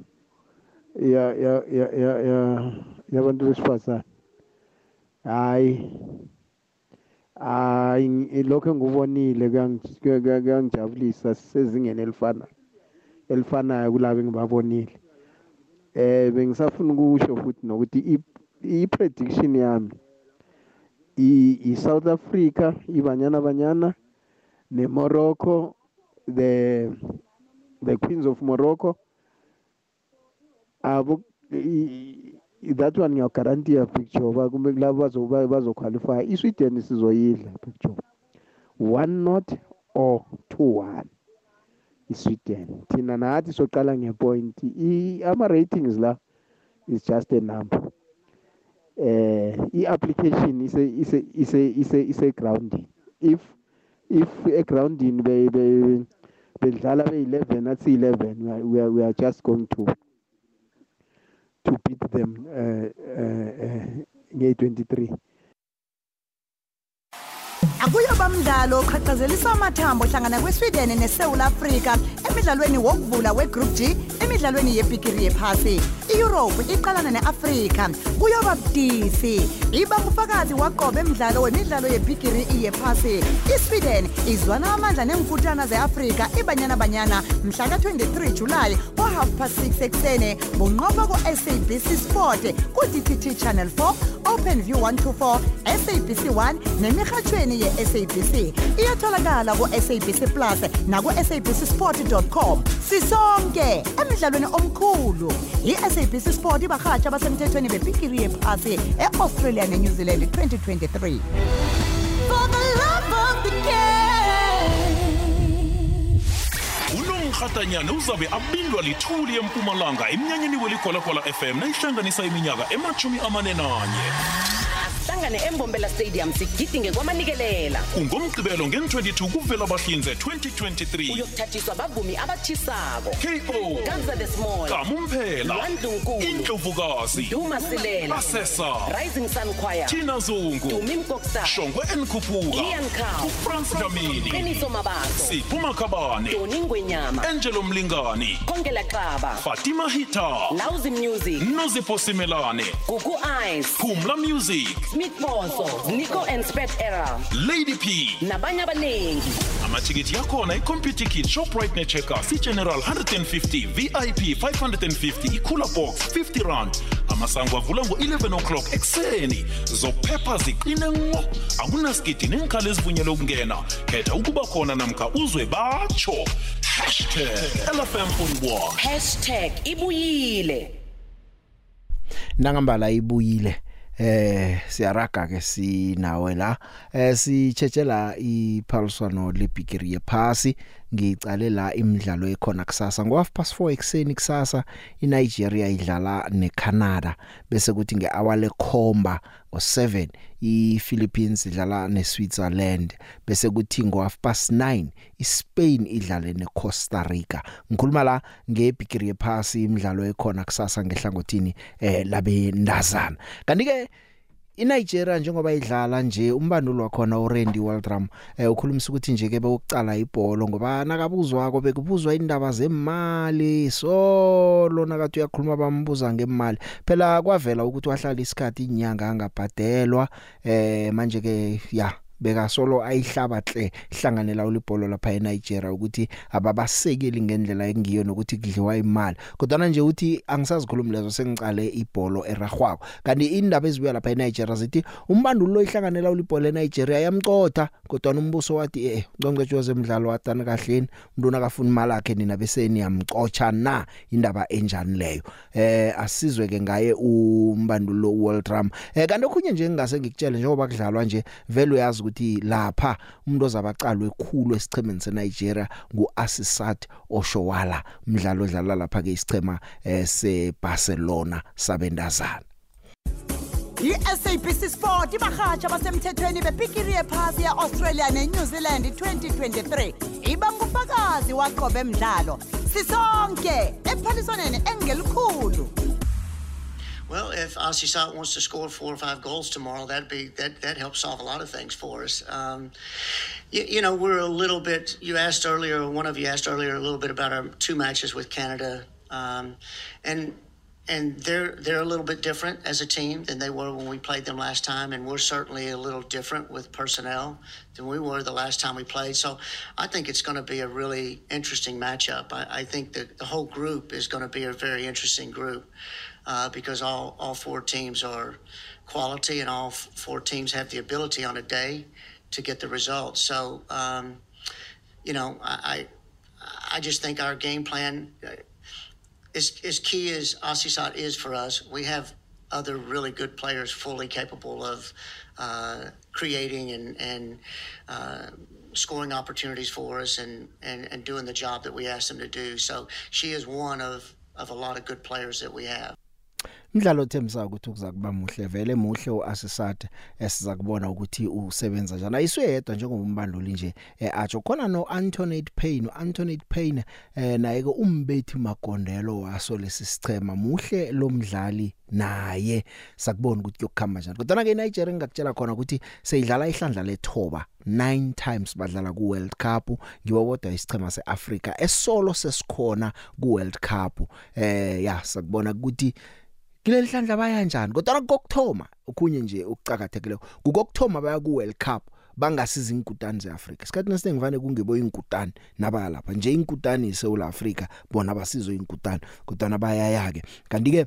ya ya ya ya yabantu besifazane. Hayi hayi lokho engubonile kuyangijabulisa sezingene elifana elifanayo kulabo engibabonile. Eh bengisafuna ukusho futhi nokuthi i-prediction yami. i-South Africa ibanyana banyana neMorocco the the Queens of Morocco. Abo that one ngiyaguarantee picture ba kumbe kulabo bazoba bazoqualify iSweden sizoyidla picture one not or two one iSweden. Thina nathi soqala ngepoint ama ratings la is just a number. Eh i-application ise ise ise ise ise grounding. If if e grounding be be bedlala be11 athi 11 we are we are just going to to beat them uh, uh, uh, nge-23 akuyoba mdlalo oqhaqhazelisa amathambo hlangana kweSweden neSouth Africa emidlalweni wokuvula wegroup G emidlalweni yebhigiri yephasi. iEurope iqalana neAfrika kuyoba budisi. Iba ngufakazi waqoba emidlalo wemidlalo yebhigiri yephasi. iSweden izwana amandla nemfutana zeAfrika ibanyana banyana mhla ka23 July ngo half past 6 eksene bunqoba ku SABC Sport ku DTT Channel 4 OpenView 124 SABC 1 nemihathweni ye SABC iyatholakala ku SABC Plus na ku sabcsport.com sisonke emidlalweni omkhulu. iSABC Sport ibahatsha abasemthethweni bebhigiri yephasi eAustralia neNew Zealand 2023 For the love of the game. unomrhatanyana uzabe abindwa lithuli empumalanga emnyanyeni welikholakhola fm nayihlanganisa iminyaka emachumi amane nanye hlangane embombela stadium sigidinge kwamanikelela. Ungomgqibelo ngen-22 kuvela bahlinze 2023 uyokuthathiswa abavumi abathisako. Ko ganza the small. Kamumphela. Lwandlunkulu indlovukazi. Duma silela. Asesa. Rising sun choir. Tina zungu. Dumi mkoksa. Shongwe enkhuphuka ian cow. Ufrans dlamini. Qiniso mabaso. Sipho makhabane. Doni ngwenyama. Angelo mlingani. Khongela xaba. Fatima hita. Lauzi music. Nozipho simelane gugu eyes phumla music. Smith boso nico and spet era. Lady p. Nabanye abaningi amathikithi yakhona icomputer shoprite necheckers igeneral 150 vip 550 ikhula box 50 rand. Amasango avula ngo-11 o'clock ekuseni. Zophepha ziqine nqo akunasigidi nengikhali ezivunyelwe ukungena. Khetha ukuba khona namkha uzwe batsho hashtag lfm 41 hashtag ibuyile. Nangambala ibuyile. Eh siyaraga ke sinawe la eh sitshetsela iphaliswano lebhigiri yephasi. Ngicale la imidlalo ekhona kusasa. Ngo half past 4 ekseni kusasa iNigeria idlala neCanada bese kuthi ngehour lekhomba ngo7 iPhilippines idlala neSwitzerland bese kuthi ngo half past 9 iSpain idlale neCosta Rica. Ngikhuluma la ngebhigiri yephasi imidlalo ekhona kusasa ngehlangothini eh labe ndazana kanti ke iNigeria njengoba idlala nje umbandulo wakhona uRandy Waldrum eh ukhulumisa ukuthi nje ke bewucala ibhola ngoba nakabuzwako bekubuzwa indaba zemali solo nakathi uyakhuluma bambuza ngemali phela kwavela ukuthi wahlala isikhathi inyanga angabhadelwa eh manje ke ya. Beka solo ayihlabahle hlanganela ulibholo lapha eNigeria ukuthi ababasekeli ngendlela engiyo nokuthi kudliwa imali. Kodwa nje uthi angisazikhulumi lezo sengicale ibholo eragwako kanti indaba ezibuya lapha eNigeria zithi umbandulo lo ihlanganela ulibholo eNigeria yamcotha kodwa umbuso wathi eh ngcongcethe wezemidlalo watana kahleni umuntu nakafuna imali yakhe nina bese niyamcocha na? Indaba enjani leyo? Eh asizwe ke ngaye umbandulo World Drum eh kanti okhunye nje ngingase ngikutshele njengoba kudlalwa nje vele uyazi ukuthi lapha umuntu ozabaqalwe ekhulu esichemeni seNigeria nguAssisat Oshowala umdlalo odlala lapha ke isichema eh seBarcelona sabendazana iSABC Sport ibahatsha basemthethweni bebhigiri yephasi yeAustralia neNew Zealand 2023 iba ngufakazi waqobe emidlalo sisonke ephaliswaneni engelikhulu. Well, if Asisat wants to score four or five goals tomorrow, that'd be that that helps solve a lot of things for us. Um, you, you know, we're a little bit. You asked earlier, one of you asked earlier, a little bit about our two matches with Canada, um, and and they're they're a little bit different as a team than they were when we played them last time, and we're certainly a little different with personnel than we were the last time we played. So I think it's going to be a really interesting matchup. I, I think that the whole group is going to be a very interesting group uh, because all all four teams are quality, and all f- four teams have the ability on a day to get the results. So um, you know, I I I just think our game plan. Uh, as, as key as Asisat is for us, we have other really good players fully capable of uh, creating and, and uh, scoring opportunities for us and, and, and doing the job that we asked them to do. So she is one of, of a lot of good players that we have. Umdlalo othembisa ukuthi kuza kuba muhle vele muhle uAsisat esiza kubona ukuthi usebenza njani. Ayisuyedwa njengombanduli nje eh, atsho. Khona no Antoinette Payne uAntoinette Payne eh, naye ke umbethi magondelo waso lesisichema muhle lo mdlali naye. Sakubona ukuthi kuyokukhamba njani. Kodwa ke Nigeria ngakutshela khona ukuthi seyidlala ihlandla lethoba. 9 times badlala ku World Cup. Ngibo bodwa isichema seAfrica esolo sesikhona ku World Cup. Eh ya sakubona ukuthi kileli hlandla baya njani kodwa kokthoma ukhunye nje ukucakathekile ukokthoma baya ku World Cup bangasiza inkutani zeAfrika. Isikhathi nesingivane kungebo inkutani naba lapha nje inkutani eSouth Africa bona basizo inkutani kodwa bayaya ke kanti ke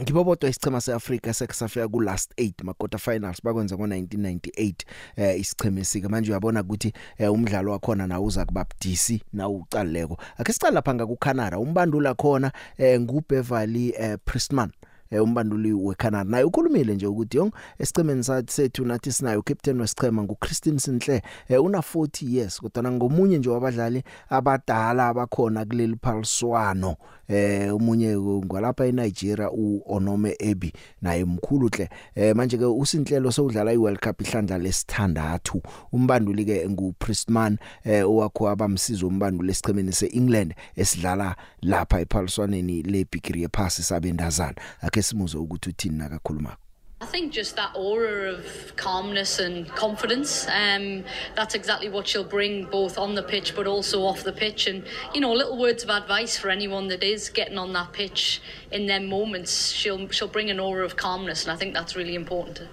Ngibo bodwa isichema seAfrica sekusafika ku last 8 ma quarter finals bakwenza ngo1998 eh isicheme esike. Manje uyabona ukuthi eh, umdlalo wakhona na uza kubabdisi na ucaleko ake sicala lapha ngaku Canada umbandula khona eh, ngu Beverly eh, Priestman. eh, umbanduli weCanada naye ukhulumile nje ukuthi yong esichemeni sethu nathi sinayo captain wesichema nguChristine Sinhle. Eh, una 40 years kodwa ngomunye nje wabadlali abadala abakhona kuleli phaliswano. Eh umunye ngwalapha eNigeria uOnome Ebi naye mkhulu hle eh manje ke usinhlelo sowudlala iWorld Cup ihlandla lesithandathu. umbanduli ke nguPriestman eh owakho abamsiza umbanduli esichemeni seEngland esidlala lapha ephaliswaneni leBigiri yephasi sabendazana ake simuze ukuthi uthini nakakhuluma I think just that aura of calmness and confidence. Um, that's exactly what she'll bring both on the pitch but also off the pitch. And, you know, little words of advice for anyone that is getting on that pitch in them moments. She'll, she'll bring an aura of calmness, and I think that's really important.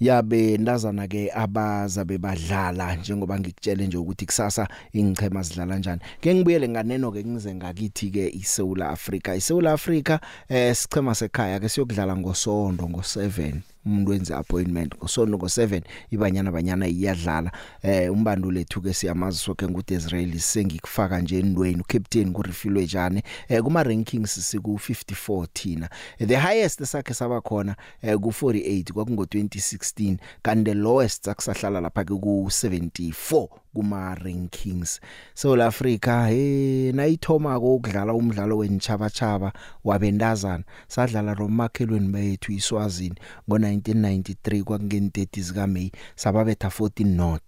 Yabe ndazana ke abazabe badlala njengoba ngikutshele nje ukuthi kusasa ingchema zidlala kanjani ke ngibuyele nganeno ke ngize ngakithi ke iSouth Africa iSouth Africa eh sichema sekhaya ke siyokudlala ngosonto ngo7 umuntu wenza appointment ngosonto ngo7 ibanyana banyana iyadlala. Eh umbanduli lethu ke siyamazi soke nguthi Israel sengikufaka nje endweni ucaptain kurifilwe jane eh kuma rankings siku 54 thina the highest sakhe saba khona eh ku 48 kwakungo 2016 kanti the lowest akusahlala lapha ke ku 74 kuma rankings South Africa hey nayithoma ukudlala umdlalo wenchaba-chaba wabendazana sadlala romakhelweni bethu iswazini ngo1993 kwakungeni 30 zika May sababetha 14 not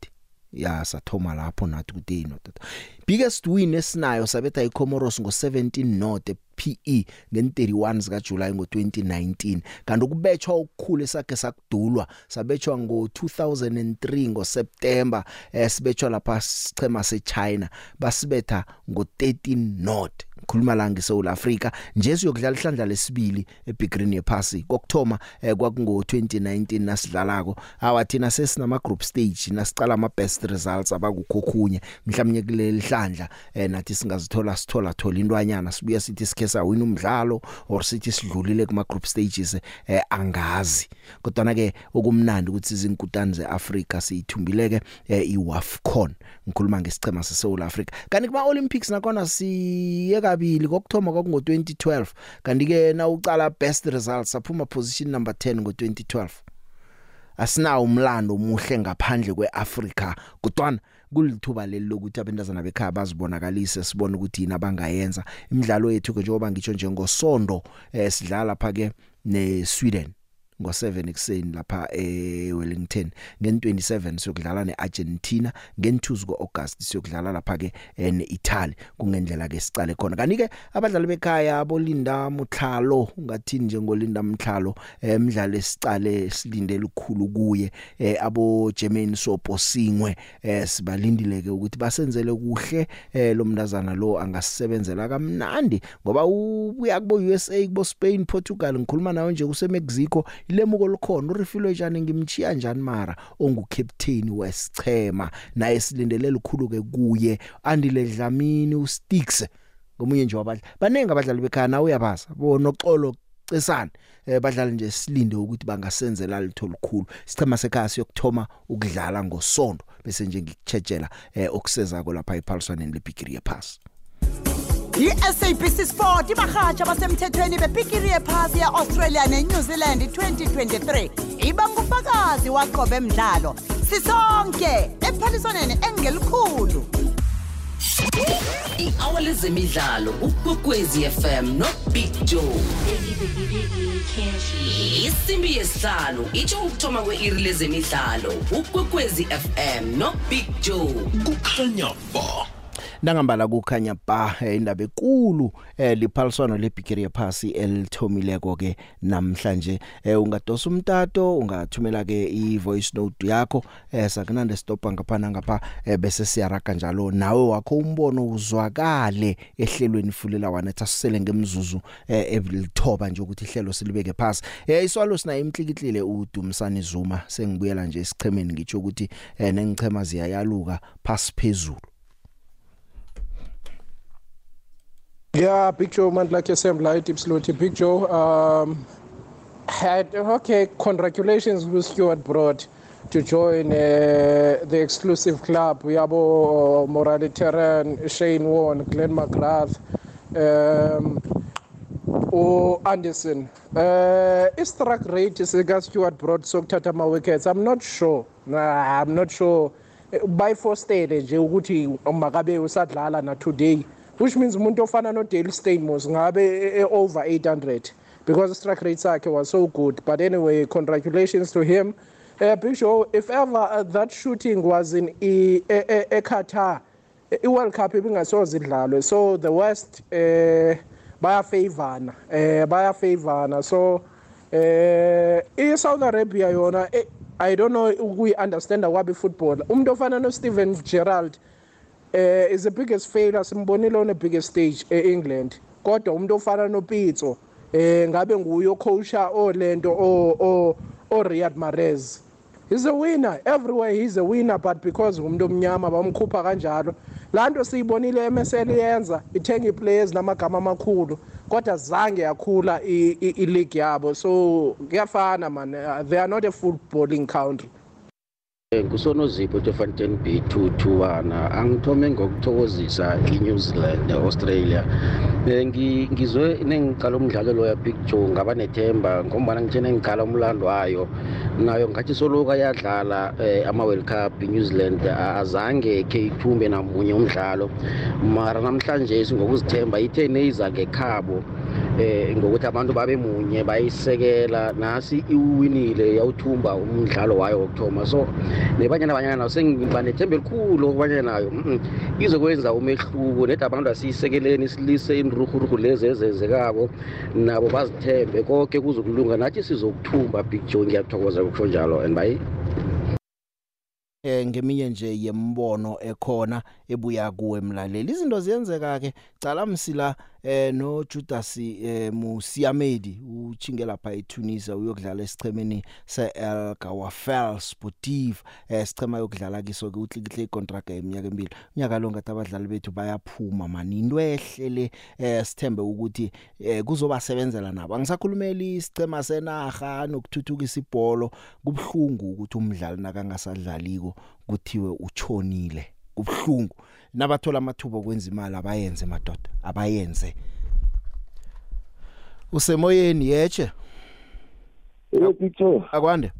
ya sathoma lapho nathi kuthi no biggest win esinayo sabetha iComoros ngo17 not PE nge31 zika July ngo2019 kanti ukubetshwa okukhulu esakhe sakudulwa sabetshwa ngo2003 ngoSeptember eh, sibetshwa lapha sichema seChina basibetha ngo13 not khuluma la ngeSouth Africa nje siyokudlala ihlandla lesibili eBigrini yephasi. Kokthoma eh, kwakungo 2019 nasidlalako. Awathina sesinama group stage nasicala ama best results abakukhokhunye mhlawumnye kuleli hlandla eh, nathi singazithola sithola thola intwanyana. Sibuya sithi sikhe sawina umdlalo or sithi sidlulile kuma group stages eh, angazi. Kodwa ke okumnandi ukuthi izinkutani zeAfrica siyithumbile ke eh, iWAFCON ngikhuluma ngesicema seSouth Africa kanti kuma Olympics nakona siye kabili kokthoma kwakungo 2012 kanti ke na ucala best results saphuma position number 10 ngo2012 asinawo umlando omuhle ngaphandle kweAfrica kodwana kulithuba leli lokuthi abantazana bekhaya bazibonakalise sibone ukuthi yini abangayenza. Imidlalo yethu ke njengoba ngitsho njengosondo eh, sidlala lapha ke neSweden. Ngo7 ekseni lapha eWellington ngen27 siyokudlala neArgentina. Ngen2 kuAugust siyokudlala lapha ke neItaly. Kungendlela ke sicale khona. Kanike abadlali bekhaya abolinda mutlhalo ungathini njengolinda mtlhalo emidlalo esicale silindele ukukhulu kuye abo German soposingwe sibalindile ke ukuthi basenzele kuhle lo mndazana lo angasebenzela kamnandi. Ngoba ubuya kubo USA kubo Spain Portugal ngikhuluma nawe nje kuse Mexico ilemuko likhona urifilwe njani ngimchiya njani mara? Ongucaptain wesichema naye silindele likhulu ke kuye. Andile dlamini usticks? Ngomunye nje wabadla. Banenge abadlali bekhaya nawe uyabaza bonoxolo cisana eh badlala nje silinde ukuthi bangasenzela litho likhulu sichema sekhaya siyokthoma ukudlala ngosonto bese nje ngikuchejela eh okusezako lapha ePaulsoneni leBigiri yepass i-SABC Sport ibahatsha basemthethweni bebhigiri yephasi ya-Australia ne-New Zealand 2023 iba ngufakazi waqobe emdlalo sisonke ephaliswaneni engelikhulu. I-hour lezemidlalo ukwekwezi fm nobig joe. Isimbi yesihlanu itsho ukuthoma kwe-iri lezemidlalo ukwekwezi fm nobig joe. Kukhanya ba. Nangambala kukhanya ba eh, indaba ekulu eh liphaliswano lebhigiri yephasi elithomileko ke namhlanje. Eh ungadosa umtato ungathumela ke ivoice note yakho eh sakunande stopa ngapha ngapha eh, bese siyaraga njalo nawe wakho umbono uzwakale ehlelweni fulela wana thasisele ngemzuzu eh ebilithoba nje ukuthi ihlelo silibeke phasi. Eh iswalo sina imhlikihlile uDumsani Zuma. Sengibuyela nje esichemeni ngitsho ukuthi eh nengichema ziyayaluka phasi phezulu. Yeah, Big Joe Mandla Assembly, Tipsloti. Big Joe, um, had, okay, congratulations with Stuart Broad to join uh, the exclusive club. We have uh, Morale Terran, Shane Warne, Glenn McGrath, um, or Anderson. Uh, i-strike rate sika-Stuart Broad sokuthatha ama-wickets i'm not sure nah, i'm not sure bayifostele nje ukuthi makabe usadlala na today which means umuntu ofana no-daily stamos ngabe e-over 800 because i-strike rate sakhe was so good. But anyway congratulations to him. Uh, big show if ever uh, that shooting was in eqatar i-world cup ibingasoze idlalwe. So the west uh, bayafavana uh, bayafavana so uh, i-south arabia yona eh, i don't know ukuyi-understanda kwabi football. Umuntu ofana no-steven gerald uh, is the biggest failure simbonile on the biggest stage e-england kodwa umuntu ofana nopitso eh ngabe nguye ocoacha olento o o Riyad Mahrez. He's a winner. Everywhere he's a winner but because umuntu omnyama bamkhupha kanjalo. Lanto siyibonile MSL yenza ithenga iplayers namagama amakhulu kodwa zange yakhula i-league yabo. So kuyafana man. They are not a footballing country. Ngusonozipho tofanten b two two wana angithome ngokuthokozisa i-new zealand australia um ngizwe nengiqala umdlalo loya big joe ngaba nethemba ngombana ngithe nengiqala umlando wayo. Nayo ngathi soloku ayadlala um ama-world cup i-new zealand azange khe ithumbe namunye umdlalo. Mara namhlanje ngokuzithemba ithe neyiza ngekhabo eh ngokuthi abantu babe munye bayisekela. Nasi iwinile yawuthumba umdlalo wayo wokuthoma. So nebanyana banyana nayo sengiba nethemba elikhulu okubanyana nayo izokwenza umehluko. Nedi abantu asiyisekeleni silise inruhuruhu lezi ezenzekako nabo bazithembe. Konke kuzokulunga nathi sizokuthumba big joe ngiyathokoza ukusho njalo and bayi eh ngeminye nje yembono ekhona ebuya kuwe emlaleli izinto ziyenzeka ke cala msila eh no Judas eh Musiamedi uchinge lapha eTunisia uyokudlala esichemeni seEl Gawafel Sportive eh sichema yokudlala kiso ke utlikihle icontract eminyaka emibili unyaka lo ngathi abadlali bethu bayaphuma mani. Into ehlele eh sithembe ukuthi eh kuzobasebenzela nabo. Angisakhulumeli isicema senaga nokuthuthukisa ibhola kubhlungu ukuthi umdlali nakangasadlaliko kuthiwe uchonile kubhlungu nabathola amathuba okwenza imali abayenze madoda abayenze. Usemoyeni yeche Yebo picture akwande?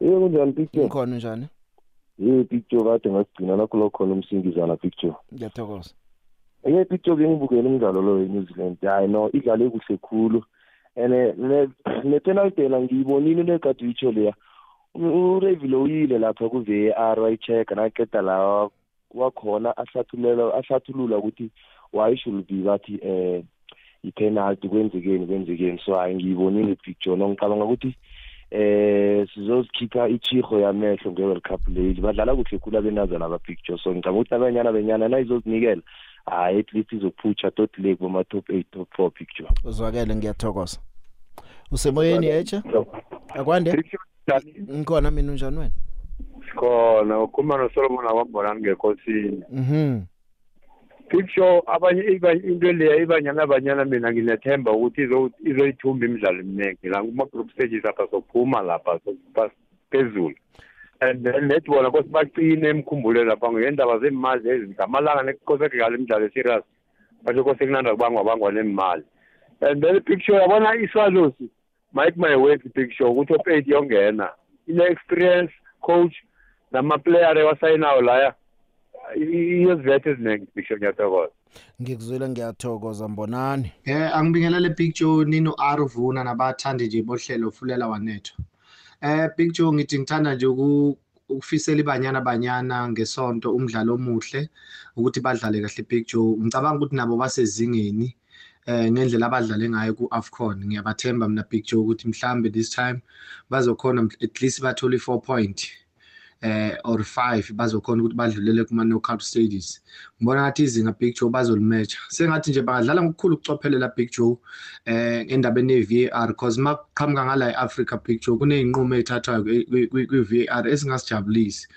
Yebo kunjani picture Ngikhona njani Yebo picture kade ngasigcina nakho lo khona umsingizana picture Ngiyathokoza. Eye picture ngibukela umdlalo lo eNew Zealand. Hayi no idlale kuhle khulu. Ene ne penalty la ngiyibonile lekade uyicho leya. Urevilo uyile lapha ku VAR wayicheck naqeda la wakhona ahlathulula ahlathulula ukuthi why should be bathi eh ipenalty kwenzekeni kwenzekeni. So hayi ngiyibonile picture nongicabanga ukuthi eh sizozikhipha ichiho yamehlo nge-world cup leli. Badlala kuhle khulu abenazana abapicture so ngicabanga ukuthi abanyana benyana nayizozinikela hayi at least izophutsha tot league boma-top eight top four picture uzwakele ngiyathokoza. Usemoyeni yeche akwande? Ngikhona mina unjani wena? Khona ukhuluma nosolomon akwambonani ngekhosini mhm. Picture abanye into leya ibanyana banyana mina nginethemba ukuthi izoyithumba imidlalo eminingi la kuma-group stages apha sokuphuma lapha phezulu. And then net bona kose bacine emkhumbulweni lapha ngendaba zemali ezi ngamalanga nekose kudlala imidlalo eserious basho kose kunanda kubangwa bangwa nemali and then picture yabona iswalosi mike my word picture ukuthi top eight yongena. Ine-experience coach namaplayer ewasayinayo laya iyozivetha eziningi bisho ngiyathokoza. Ngikuzwile ngiyathokoza mbonani. Eh angibingelele Big Joe Nino Arvuna nabathandi nje bohlelo fulela wanetho. Eh Big Joe ngithi ngithanda nje uku ukufisela ibanyana banyana ngesonto umdlalo omuhle ukuthi badlale kahle Big Joe. Ngicabanga ukuthi nabo basezingeni eh ngendlela abadlale ngayo ku-AFCON. Ngiyabathemba mina Big Joe ukuthi mhlambe this time bazokhona at least bathole i4 point. Eh or 5 bazokhona ukuthi badlulele kuma knockout stages ngibona ngathi izinga Big Joe bazolimatcha [laughs] sengathi nje bangadlala ngokukhulu ukucophelela Big Joe eh endabeni ye-VAR because maqhamuka ngala eAfrica Big Joe kuneyinqumo ezithathwayo kwi-VAR esingasijabulisi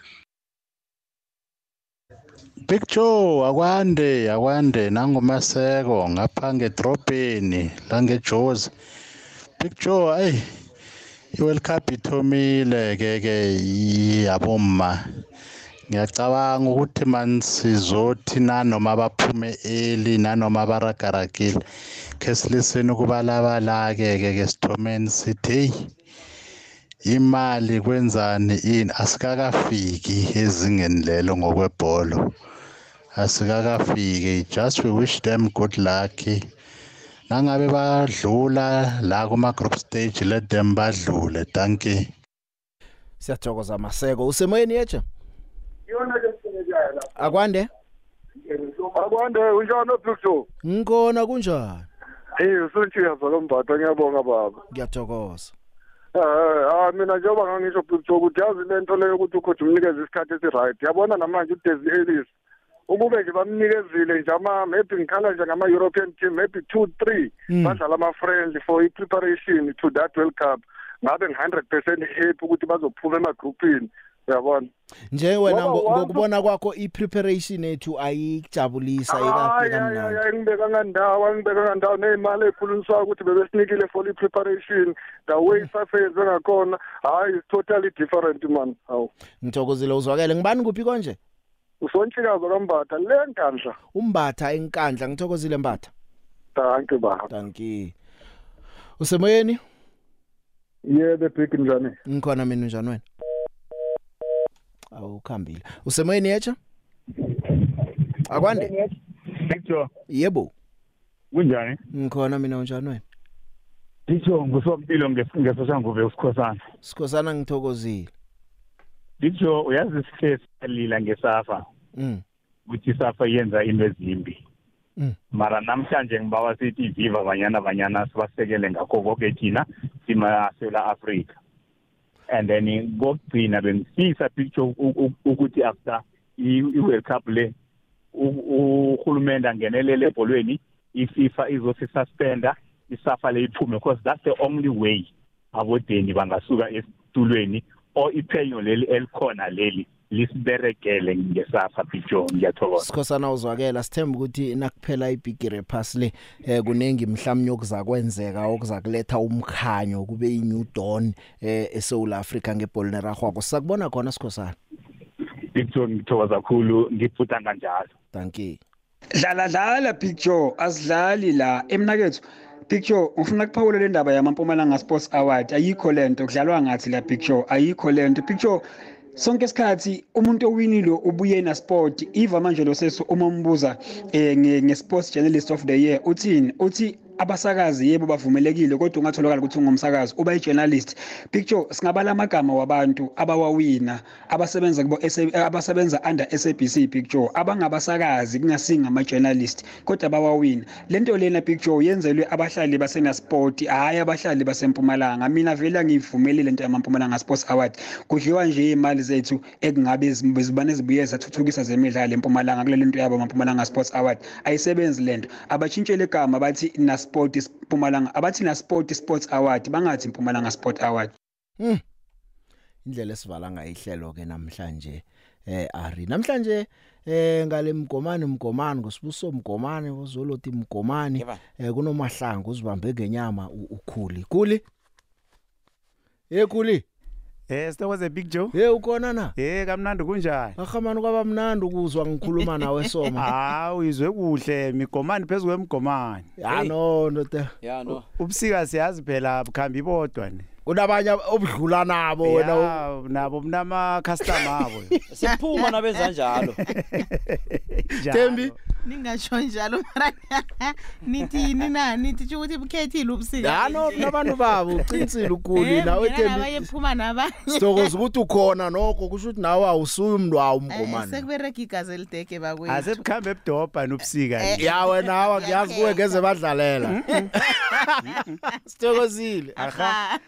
Big Joe akwande akwande nangumaseko ngapha ngedrobheni la ngeJozi Big Joe ay iWorld Cup ithomile ke ke yabomma. Ngiyacabanga ukuthi man sizothi nanoma baphume early nanoma baragarakile ke siliseni ukubalabala ke ke ke sithomeni sithi hey imali kwenzani ini? Asikakafiki ezingeni lelo ngokwebholo. Asikakafiki. Just we wish them good luck. Nangabe badlula la kuma group stage let them badlule thank you. Siyathokoza maseko. Usemoyeni yeje yona ke sinejayo la akwande? Akwande unjani oblujo ngikona kunjani? Hey usontshiya zalombatha ngiyabonga baba. Ngiyathokoza. Eh ah mina njengoba ngangisho Blujo ukuthi yazi lento leyo ukuthi ukhothi umnikeze isikhathi esiright yabona namanje uDesi Ellis ukube nje bamnikezile nje ama maybe ngikhala nje ngama European team maybe 2 3 Mm. badlala ama friendly for i preparation to that World Cup. Ngabe ngi100% happy ukuthi bazophuma emagroupini. Uyabona? Nje wena Ngoba ngo- once- ngokubona kwakho i-preparation yethu ayikujabulisa hayi ikafika hayi mnandi. hayi ngibeka ngandawo ngibeka ngandawo nezimali ekhulunyiswayo ukuthi bebesinikile for i-preparation. The way isapheze ngakhona hayi it's totally different man. Hawu. Ngithokozile uzwakele. Ngibani kuphi konje? Usontshikazo kambatha le nkandla. Umbatha enkandla ngithokozile mbatha. Danke baba. Danki usemoyeni? Yebe big njani? Ngikhona mina njani wena? Awukhambile. Usemoyeni yeje akwande? Victor yebo. Kunjani? Ngikhona mina unjani wena? Victor ngusompilo ngesoshanguve usikhosana sikhosana ngithokozile. Victor uyazi sihlelila ngesafa? Mm. Ukuthi isafa yenza into ezimbi. Mm. mara namhlanje ngibawa sithi viva banyana banyana sibasekele ngakho konke thina simasela Africa. And then kokugcina bengifisa picture ukuthi after i-World Cup le uhulumende angenelele ebholweni iFIFA izosisuspenda isafa le iphume because that's the only way abodeni bangasuka esitulweni or iphenyo leli elikhona leli. Lisiberekele ngesafa picture ngiyathokoza. Sikhosana uzwakela sithemba ukuthi nakuphela ibigire pass le eh kunengi mhlawumnye okuzakwenzeka okuzakuletha umkhanyo kube i-new dawn eh eSouth Africa ngebhola neragwako sakubona khona sikhosana. Victor ngithokoza kakhulu ngiphuta kanjalo. Thank you. Dlala dlala picture asidlali la emnakethu. Picture ngifuna kuphawula le ndaba yamampumalanga sports award. Ayikho lento kudlalwa ngathi la picture ayikho lento. Picture sonke isikhathi umuntu owinile ubuye na sport iva manje lo sesu uma umbuza eh nge nge sports journalist of the year uthini? Uthi abasakazi yebo bavumelekile kodwa ungatholakala ukuthi ungumsakazi. Uba i-journalist picture singabala amagama wabantu abawawina abasebenza kubo abasebenza under SABC picture. Abangabasakazi kungasinga ama-journalist kodwa bawawina. Lento lena picture yenzelwe abahlali basenasport hhayi abahlali basempumalanga. Mina vele angiyivumelile lento yamampumalanga sports award. Kudliwa nje imali zethu ekungabe zib- zibane zibuye zathuthukisa zemidlalo empumalanga kule nto yabo amampumalanga sports award. Ayisebenzi lento abashintshele igama bathi nasport mpumalanga abathi nasport sports award bangathi mpumalanga sport award. Hmm. Indlela esivala ngayihlelo ke namhlanje eh ari. Namhlanje eh ngale mgomani mgomani ngosibuso mgomani uzoloti mgomani eh kunomahlanga uzibambe ngenyama ukhuli. Kuli Eh kuli Eh sithokoze Big Joe. Eh ukhona na? Eh kamnandi kunjani? Akhamani kwaba mnandi ukuzwa ngikhuluma [laughs] nawe soma. Hawu izwe kuhle migomani phezulu kwemigomani. Ya no ndoda. Ya no. Ubusika siyazi phela bukhambi bodwa ni. Kunabanye obudlula nabo wena nabo mnama customer abo [laughs] siphuma nabenza njalo. Thembi? Ningatsho njalo mara nithini na? Nithi ukuthi bukhethile ubusika. Ya no nabantu babo uqinisile ukuli nawe Thembi ephuma nabanye. Sithokoza ukuthi ukhona nokho kusho ukuthi nawe awusuyi umntu wawo Eh, umgomani sekubereka igazi elidege bakwethu. Ase bukhambe ebudobha nobusika ya wena hawa ngiyazi kuwe ngeze badlalela. [laughs] Sithokozile. Aha.